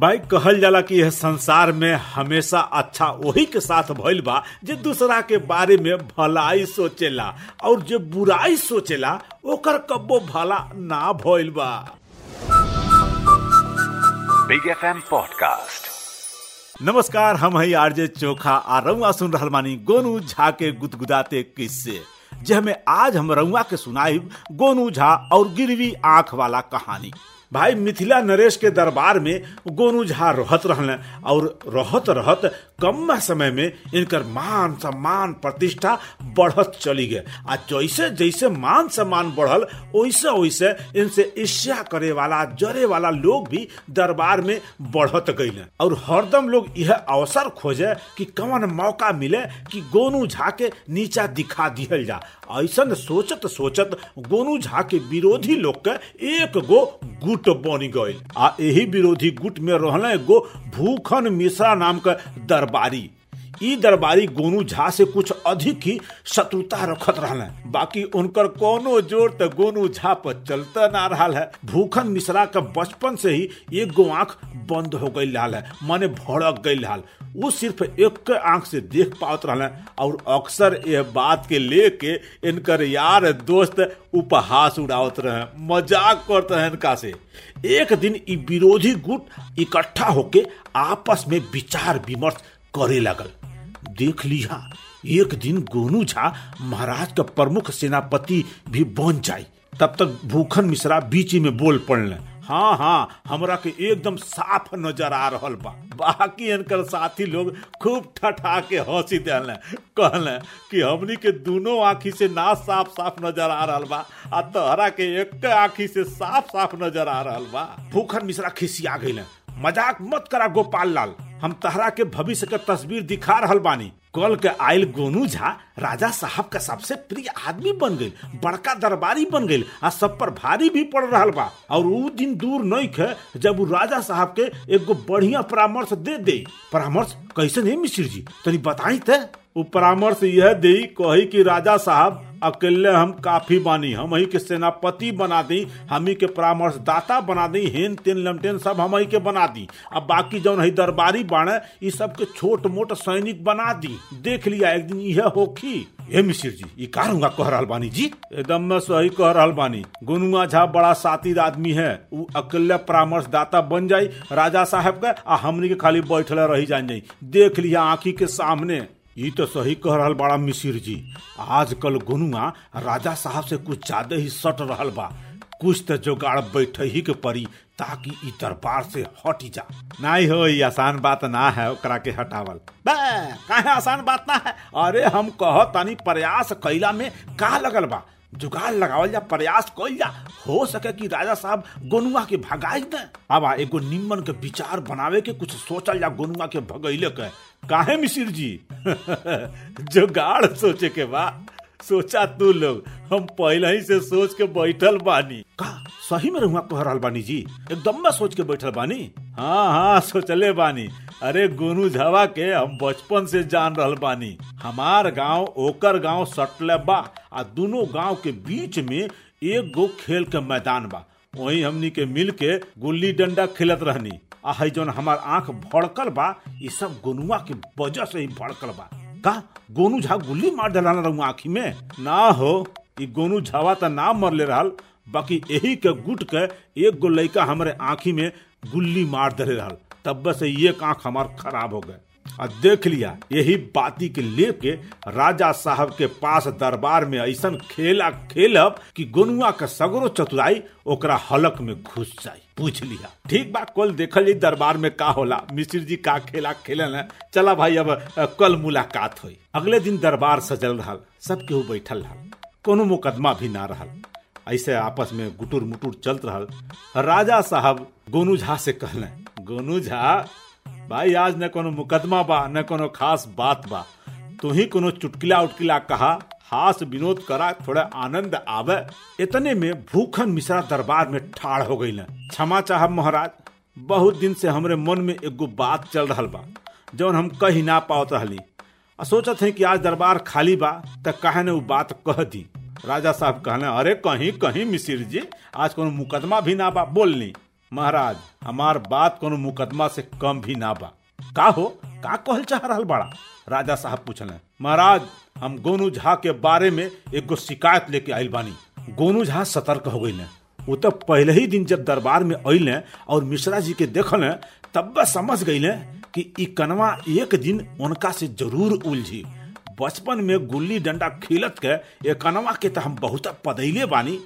भाई कहल जाला कि यह संसार में हमेशा अच्छा वही के साथ भइल बा जे दूसरा के बारे में भलाई सोचेला और जो बुराई सोचेला ओकर कब्बो भला ना भइल बा। बिग एफ़ एम पॉडकास्ट नमस्कार हम है आरजे चोखा आ रउआ सुन रहल मानी गोनू झा के गुदगुदाते किस्से जे हमें आज हम रउआ के सुनाई गोनू झा और गिरवी आँख वाला कहानी। भाई मिथिला नरेश के दरबार में गोनू झा रहत रहले, और रहत रहत कम समय में इनकर मान सम्मान प्रतिष्ठा बढ़त चली गए। आ जैसे जैसे मान सम्मान बढ़ल वैसे वैसे इनसे ईर्ष्या करे वाला जरे वाला लोग भी दरबार में बढ़त गईले। और हरदम लोग यह अवसर खोजे कि कौन मौका मिले कि गोनू झा के नीचा दिखा दिहल जा। ऐसन सोचत सोचत गोनू झा के विरोधी लोग के एक गो गुट बन गए आ यही विरोधी गुट में रहने एगो भूखन मिश्रा नाम के दरबारी। ई दरबारी गोनू झा से कुछ अधिक ही शत्रुता रखत रहले बाकी उनकर कोनो ज़ोर त गोनू झा पर चलता ना रहा है। भूखन मिश्रा का बचपन से ही एक गो आँख बंद हो गई लाल है, माने भड़क गई लाल वो सिर्फ़ एक आँख से देख पावत रहले और अक्सर यह बात के लेके इनकर यार दोस्त उपहास उड़ावत रहे मज़ाक करते हैं इनका से। एक दिन विरोधी गुट इकट्ठा होके आपस में विचार विमर्श करे लगल। देख लिया। एक दिन गोनू झा महाराज का प्रमुख सेनापति भी बन जाए तब तक भूखन मिश्रा बीच में बोल पड़ले हाँ हाँ हमरा के एकदम साफ़ नज़र आ रहल बा। बाकी इनकर साथी लोग खूब ठठा के हँसी दिले। कहले कि हमनी के दोनों आँखी से ना साफ़ साफ़ नज़र आ रहल बा, आ तोहरा के एक आँखी से साफ़ साफ़ नज़र आ रहल बा। भूखन मिश्रा खिसिया गईले मज़ाक मत करा गोपाल लाल हम तहरा के भविष्य के तस्वीर दिखा रहल बानी। कल के आयल गोनू झा राजा साहब का सबसे प्रिय आदमी बन गई बड़का दरबारी बन गई आ सब पर भारी भी पड़ रहा बा। और उ दिन दूर नहीं खे जब राजा साहब के एगो बढ़िया परामर्श दे दे। परामर्श कैसे नहीं मिश्र जी? तनी बताई थे उ परामर्श यह दे, कही कि राजा साहब अकेले हम काफ़ी बानी, हम ही के सेनापति बना दी, हम ही के परामर्शदाता बना दी हेन तेन लमटेन सब हम ही के बना दी। अब बाकी जौन है दरबारी बाणे ये सब के छोट मोट सैनिक बना दी। देख लिया, एक दिन यह होखी हे मिश्र जी ये का रहूँगा कह रहा बानी जी? एकदम में सही कह रहा बानी। गुनुआ झा बड़ा सातिर आदमी है। उ अकेले परामर्शदाता बन जाई, राजा साहब का, आ हमनी के खाली बैठले रही जान जाई देख लिया आंखी के सामने। ये तो सही कह रहा बड़ा मिसिर जी। आजकल गुनुआ राजा साहब से कुछ ज़्यादा ही सट रहा बा। कुछ तो जोगाड़ बैठ ही के पड़ी ताकि इ दरबार से हट जा। नहीं हो आसान बात ना है ओकरा के हटावल। बे, काहे आसान बात ना है? अरे हम कह तानी प्रयास कैला में का लगल बा? जुगाड़ लगावल जा, प्रयास कइल जा। हो सके कि राजा साहब गोनुआ के भगाई दे अब एगो निम्मन के विचार बनावे के कुछ सोचल जा गोनुआ के भगैले के। काहे मिसिर जी? जुगाड़ सोचे के बा। सोचा तू लोग, हम पहले ही से सोच के बैठल बानी। का? सही में रहुआ कह रहल बानी जी? एकदम में सोच के बैठल बानी? हाँ हाँ सोचले बानी। अरे गोनू झवा के हम बचपन से जान रहल बानी। हमार गाँव, ओकर गाँव सटले बा। आ दोनों गाँव के बीच में एक गो खेल के मैदान बा। वही हमनी के मिल के गुल्ली डंडा खेलत रहनी। आ है जौन हमार आँख भड़कल बा ये सब गोनुआ के वजह से ही भड़कल बा। का? गोनू झा गुल्ली मार डलाना रहूँ आँखी में? ना हो, ई गोनू झावा त ना मरले रहल, बाकी यही के गुट के एक गो लड़का हमारे आँखी में गुल्ली मार दे रहल। तब से एक आँख हमार खराब हो गए। और देख लिया, यही बाती के लेके राजा साहब के पास दरबार में ऐसा खेला खेलब कि गोनुआ का सगरो चतुराई ओकरा हलक में घुस जाई। पूछ लिया। ठीक बा कल देखल जी दरबार में का होला? मिश्र जी का खेला खेलन है? चला भाई, अब कल मुलाकात हुई। अगले दिन दरबार सजल रहल, सब केहू बैठल रहल। कोनो मुकदमा भी ना रहल। ऐसे आपस में गुटुर मुटुर चलत रहा राजा साहब गोनू झा से कहले गोनू झा भाई, आज न कोनो मुकदमा बा, न कोनो खास बात बा। तू ही कोनो चुटकिला उटकिला कहा, हास विनोद करा, थोड़ा आनंद आवे। इतने में भूखन मिश्रा दरबार में ठाड़ हो गई क्षमा चाहब महाराज, बहुत दिन से हमरे मन में एगो बात चल रहा बा, जौन हम कही ना पावत रहली। आ सोचत है कि आज दरबार खाली बा, त काहे ने उ बात कह दी। राजा साहब कहले अरे कहीं कहीं मिसिर जी, आज कोनो मुकदमा भी ना बा बोलनी महाराज, हमार बात कोनो मुकदमा से कम भी ना बा। का हो? का कहल चाह रहल बड़ा? राजा साहब पूछले महाराज, हम गोनू झा के बारे में एगो शिकायत लेके आइल बानी। गोनू झा सतर्क हो गई वो तो पहले ही दिन जब दरबार में अइले और मिश्रा जी के देखल तब समझ गई कि ई कनवा एक दिन उनका से ज़रूर उलझी। बचपन में गुल्ली डंडा खेलत के ये कनवा के तो हम बहुत पदैले बानी।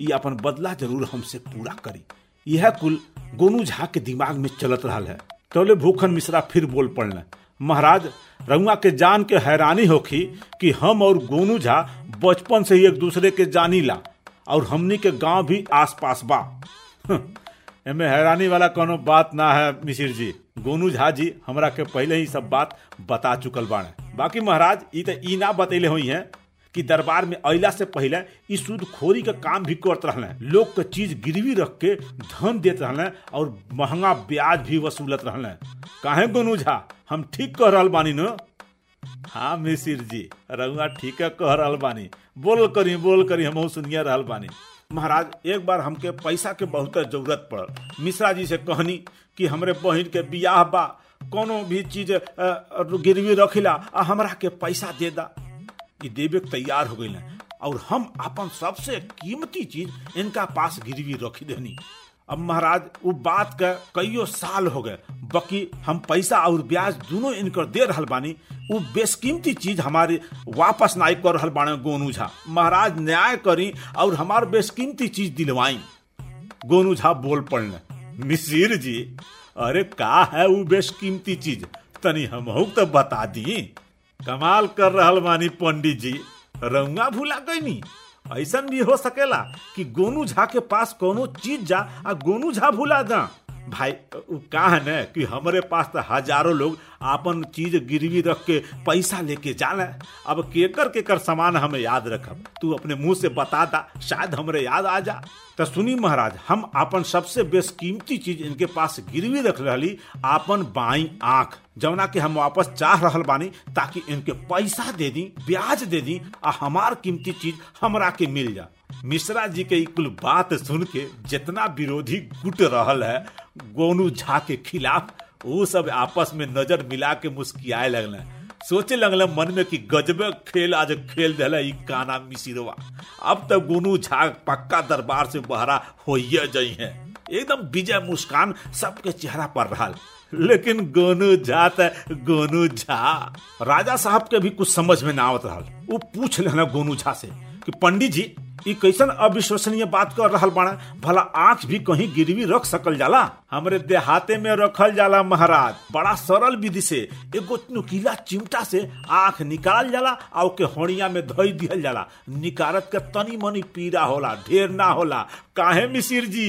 ये अपन बदला ज़रूर हमसे पूरा करी। यह कुल गोनू झा के दिमाग में चलत रहा है। तोले भूखन मिश्रा फिर बोल पड़ने महाराज रउआ के जान के हैरानी होखी कि हम और गोनू झा बचपन से ही एक दूसरे के जानी ला, और हमनी के गाँव भी आस पास बा एमे हैरानी वाला कोनो बात ना है मिसिर जी। गोनू झा जी हमरा के पहले ही सब बात बता चुकल बाकी महाराज, ई तो ना बतैले हुई हैं। कि दरबार में अला से पहले ई सूद खोरी का काम भी करत रहले। लोग के चीज़ गिरवी रख के धन देत रहले और महँगा ब्याज भी वसूलत रहले। काहे गोनू झा? हम ठीक कह रहल बानी न? हाँ मिसिर जी रउआ ठीक कह रहल बानी। बोल करी बोल करी हम सुनिया रहल बानी। महाराज, एक बार हमके पैसा के बहुत ज़रूरत पड़ल। मिश्रा जी से कहनी कि हमरे बहन के बियाह बा। कोनो भी चीज़ गिरवी रखिला आ हमरा के पैसा दे दा। ई देवे तैयार हो गई और हम अपन सबसे कीमती चीज़ इनका पास गिरवी रखी देनी। अब महाराज वो बात का कईयो साल हो गए। बाकी हम पैसा और ब्याज दोनों इनकर दे रहल बानी। वो बेशकीमती चीज़ हमारे वापस ना कर रहल बाने गोनू झा। महाराज, न्याय करी और हमार बेसकीमती चीज़ दिलवाई। गोनू झा बोल पड़ने, मिसिर जी, अरे का है वो बेसकीमती चीज़? तनी हम तो बता दी। कमाल कर रहल बानी पंडित जी रंगा भूला गईनी ऐसा भी हो सकेला कि गोनू झा के पास कोनो चीज़ जा आ गोनू झा भूला जा भाई, उ का है न कि हमारे पास तो हज़ारों लोग आपन चीज़ गिरवी रख के पैसा लेके जाला। अब केकर केकर सामान हमें याद रखब। तू अपने मुँह से बता दा, शायद हमरे याद आ जा। तो सुनी महाराज, हम अपन सबसे बेशकीमती चीज़ इनके पास गिरवी रख रही आपन बाई आँख। जवना के हम वापस चाह रहल बानी ताकि इनके पैसा दे दी, ब्याज दे दी, आ हमार कीमती चीज़ हमरा के मिल जा। मिश्रा जी के कुल बात सुन के जितना विरोधी गुट रहल है, गोनू झा के खिलाफ वो सब आपस में नज़र मिला के मुस्कियाए लगल। सोचे लगल मन में कि गजबे खेल आज खेल दिला काना मिसिरवा। अब तक गोनू झा पक्का दरबार से बहरा होइए जई है। एकदम विजय मुस्कान सबके चेहरा पर रहा लेकिन गोनू झा त गोनू झा। राजा साहब के भी कुछ समझ में ना आवत वो पूछ लेना गोनू झा से कि पंडित जी, ई कैसन अविश्वसनीय बात कर रहा बाड़ा भला आँख भी कहीं गिरवी रख सकल जाला? हमरे देहाते में रखल जाला महाराज। बड़ा सरल विधि से, एगो नुकीला चिमटा से आँख निकाल जाला आ ओके होड़िया में धोई दिहल जाला। निकारत के तनी मनी पीड़ा होला, ढेर ना होला। काहे मिसिर जी?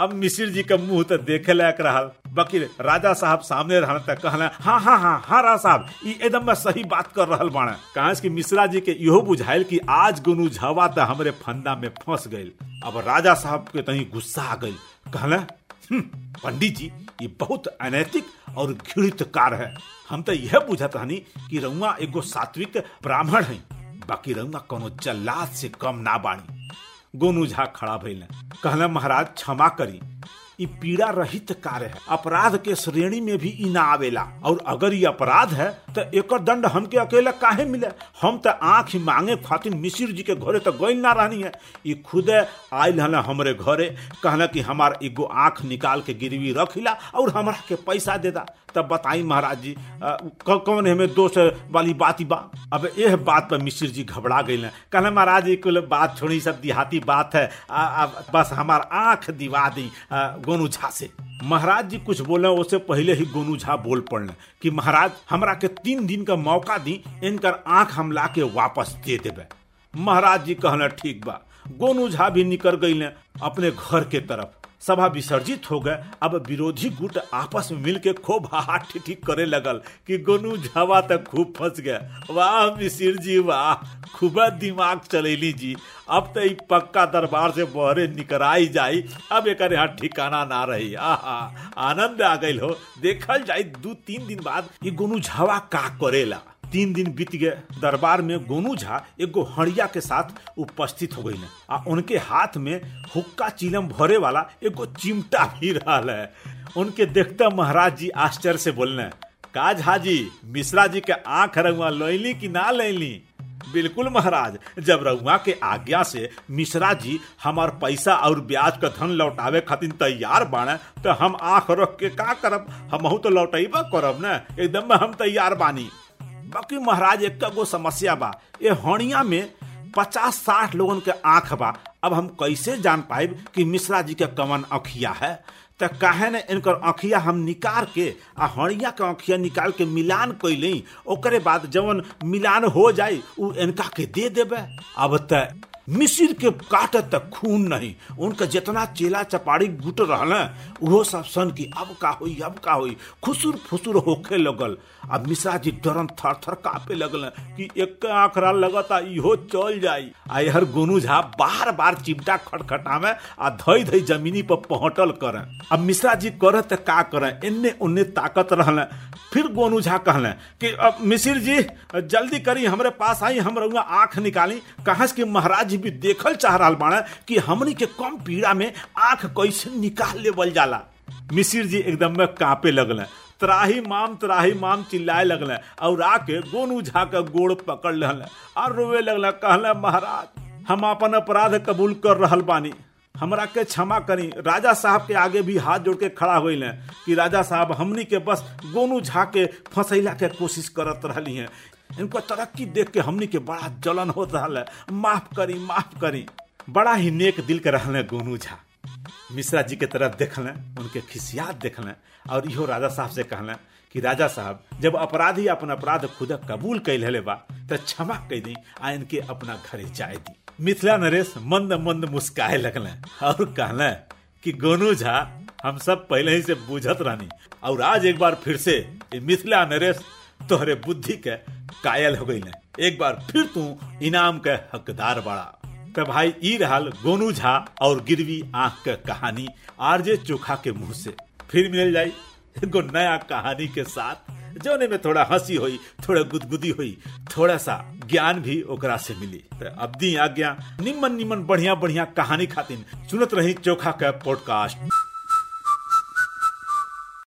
अब मिश्र जी का मुँह तो देखे लायक रहल। बाकी राजा साहब सामने रहने तक कहला हाँ हाँ हाँ हाँ राजा साहब एकदम सही बात कर रहल बाड़ा कहा कि मिश्रा जी के इहो बुझाइल कि आज गुनु झवा तो हमरे फंदा में फंस गइल। अब राजा साहब के तनी गुस्सा आ गइल। कहला पंडित जी ये बहुत अनैतिक और घृणित कार है। हम तो यह बुझत हनी कि रउआ एगो सात्विक ब्राह्मण है बाकी रउआ कोनो जल्लाद से कम ना बाणी। गोनू झा खड़ा भइल कहले महाराज क्षमा करी। ई पीड़ा रहित कार्य है। अपराध के श्रेणी में भी ई ना आवेला। और अगर ये अपराध है तो एक दंड हमके अकेला काहे मिले? हम तो आँख मांगे खातिर मिसिर जी के घरे तो गइल ना रहनी है। ई खुदे आयल हल हमरे घरे कहला कि हमार एगो आँख निकाल के गिरवी रखिला और हमरा के पैसा दे दा। तब बताई महाराज जी कौन हमें दोष वाली बात ही बा? अब यह बात पर मिश्र जी घबरा गई कहले महाराज जी कुल बात छोड़ी सब देहाती बात है। आ, आ, बस हमार आँख दिवा दी। गोनू झा से। महाराज जी कुछ बोले उससे पहले ही गोनू झा बोल पड़ने कि महाराज, हमरा के तीन दिन का मौका दी, इनकर आँख हम ला के वापस दे देवे महाराज जी कहना ठीक बा। गोनू झा भी निकल गई अपने घर के तरफ़। सभा विसर्जित हो गए। अब विरोधी गुट आपस में मिलके खूब हाहा करे लगल कि गोनू झवा तक खूब फंस गया। वाह, मिसिर जी, वाह, खूब दिमाग चलेली जी। अब तो पक्का दरबार से बहरे निकराई जाई। अब एक यहाँ ठिकाना ना रही। आहा, आनंद आ गई हो। देखल जाई दू तीन दिन बाद ये गोनू झवा का करेला। तीन दिन बीत गए दरबार में गोनू झा एगो हड़िया के साथ उपस्थित हो गई आ उनके हाथ में हुक्का चिलम भरे वाला एगो चिमटा भी रहा है उनके देखते महाराज जी आश्चर्य से बोलने का झा जी मिश्रा जी के आँख रंगवा लैली कि ना लैली? बिल्कुल महाराज, जब रउआ के आज्ञा से मिश्रा जी हमार पैसा और ब्याज का धन लौटावे खातिर तैयार बाने तो हम आँख रख के का करब? हम तो लौटेबा करब न? एकदम हम तैयार बानी। बाकी महाराज, एक गो समस्या बा। ये हणिया में पचास साठ लोगन के आँख बा। अब हम कैसे जान पाए कि मिश्रा जी के कमन अखिया है? तो काहे ने इनकर अखिया हम निकाल के आ हणिया के अखिया निकाल के मिलान कैली ओकरे बाद जवन मिलान हो जाए उ इनका के दे देबे? अब त मिसिर के काट तक खून नहीं। उनका जितना चेला चपाड़ी गुट रहल उहो सब सन की अब का होई, अब का होई, खुसुर फुसुर होखे लगल। अब मिश्रा जी डरन थर थर कापे लगल कि एक आखरा लगता इहो चल जाई। आ हर गोनू झा बार बार चिमटा खटखटावे आ धई धई जमीनी पर पहुंटल करे। अब मिश्रा जी करे त का करे? इन्ने उन्ने ताकत रहल फिर गोनू झा कहले कि, अब मिसिर जी, जल्दी करी, हमरे पास आई, हम आँख निकाली। कहा महाराज भी देखल चाह रहा बाड़े कि हमनी के कम पीड़ा में आँख कैसे निकाल लेवल जाला। मिसिर जी एकदम में कांपे लगल त्राही माम त्राही माम चिल्लाए लगल और आके गोनू झा के गोड़ पकड़ लहल और रोवे लगल कहले महाराज, हम अपन अपराध कबूल कर रहल बानी। हमरा के क्षमा करी। राजा साहब के आगे भी हाथ जोड़ के खड़ा हो कि राजा साहब हमनी के बस गोनू झा के फंसैला के कोशिश करत रही हैं। इनको तरक्की देख के हमनी के बड़ा जलन हो रहा है। माफ़ करी माफ़ करी। बड़ा ही नेक दिल के रहल गोनू झा। मिश्रा जी के तरफ़ देखल उनके खिसियात देखल और इहो राजा साहब से कहल कि राजा साहब, जब अपराधी अपन अपराध खुद कबूल कैल बा तो क्षमा कह दी आ इनके अपना घरे जाए दी। मिथिला नरेश मंद मंद मुस्काए लगल और कहल कि गोनू झा, हम सब पहले ही से बुझत रहनी, और आज एक बार फिर से मिथिला नरेश, तोहरे बुद्धि के कायल हो गई एक बार फिर तू इनाम के हकदार बड़ा। तो भाई ई रहल गोनू झा और गिरवी आँख के कहानी आरजे चोखा के मुँह से फिर मिल जाई। एगो नया कहानी के साथ जोने में थोड़ा हँसी हुई, थोड़ा गुदगुदी हुई, थोड़ा सा ज्ञान भी ओकरा से मिली। तो अब दी आज्ञा। निमन निमन बढ़िया बढ़िया कहानी खातिर सुनत रही चोखा का पॉडकास्ट।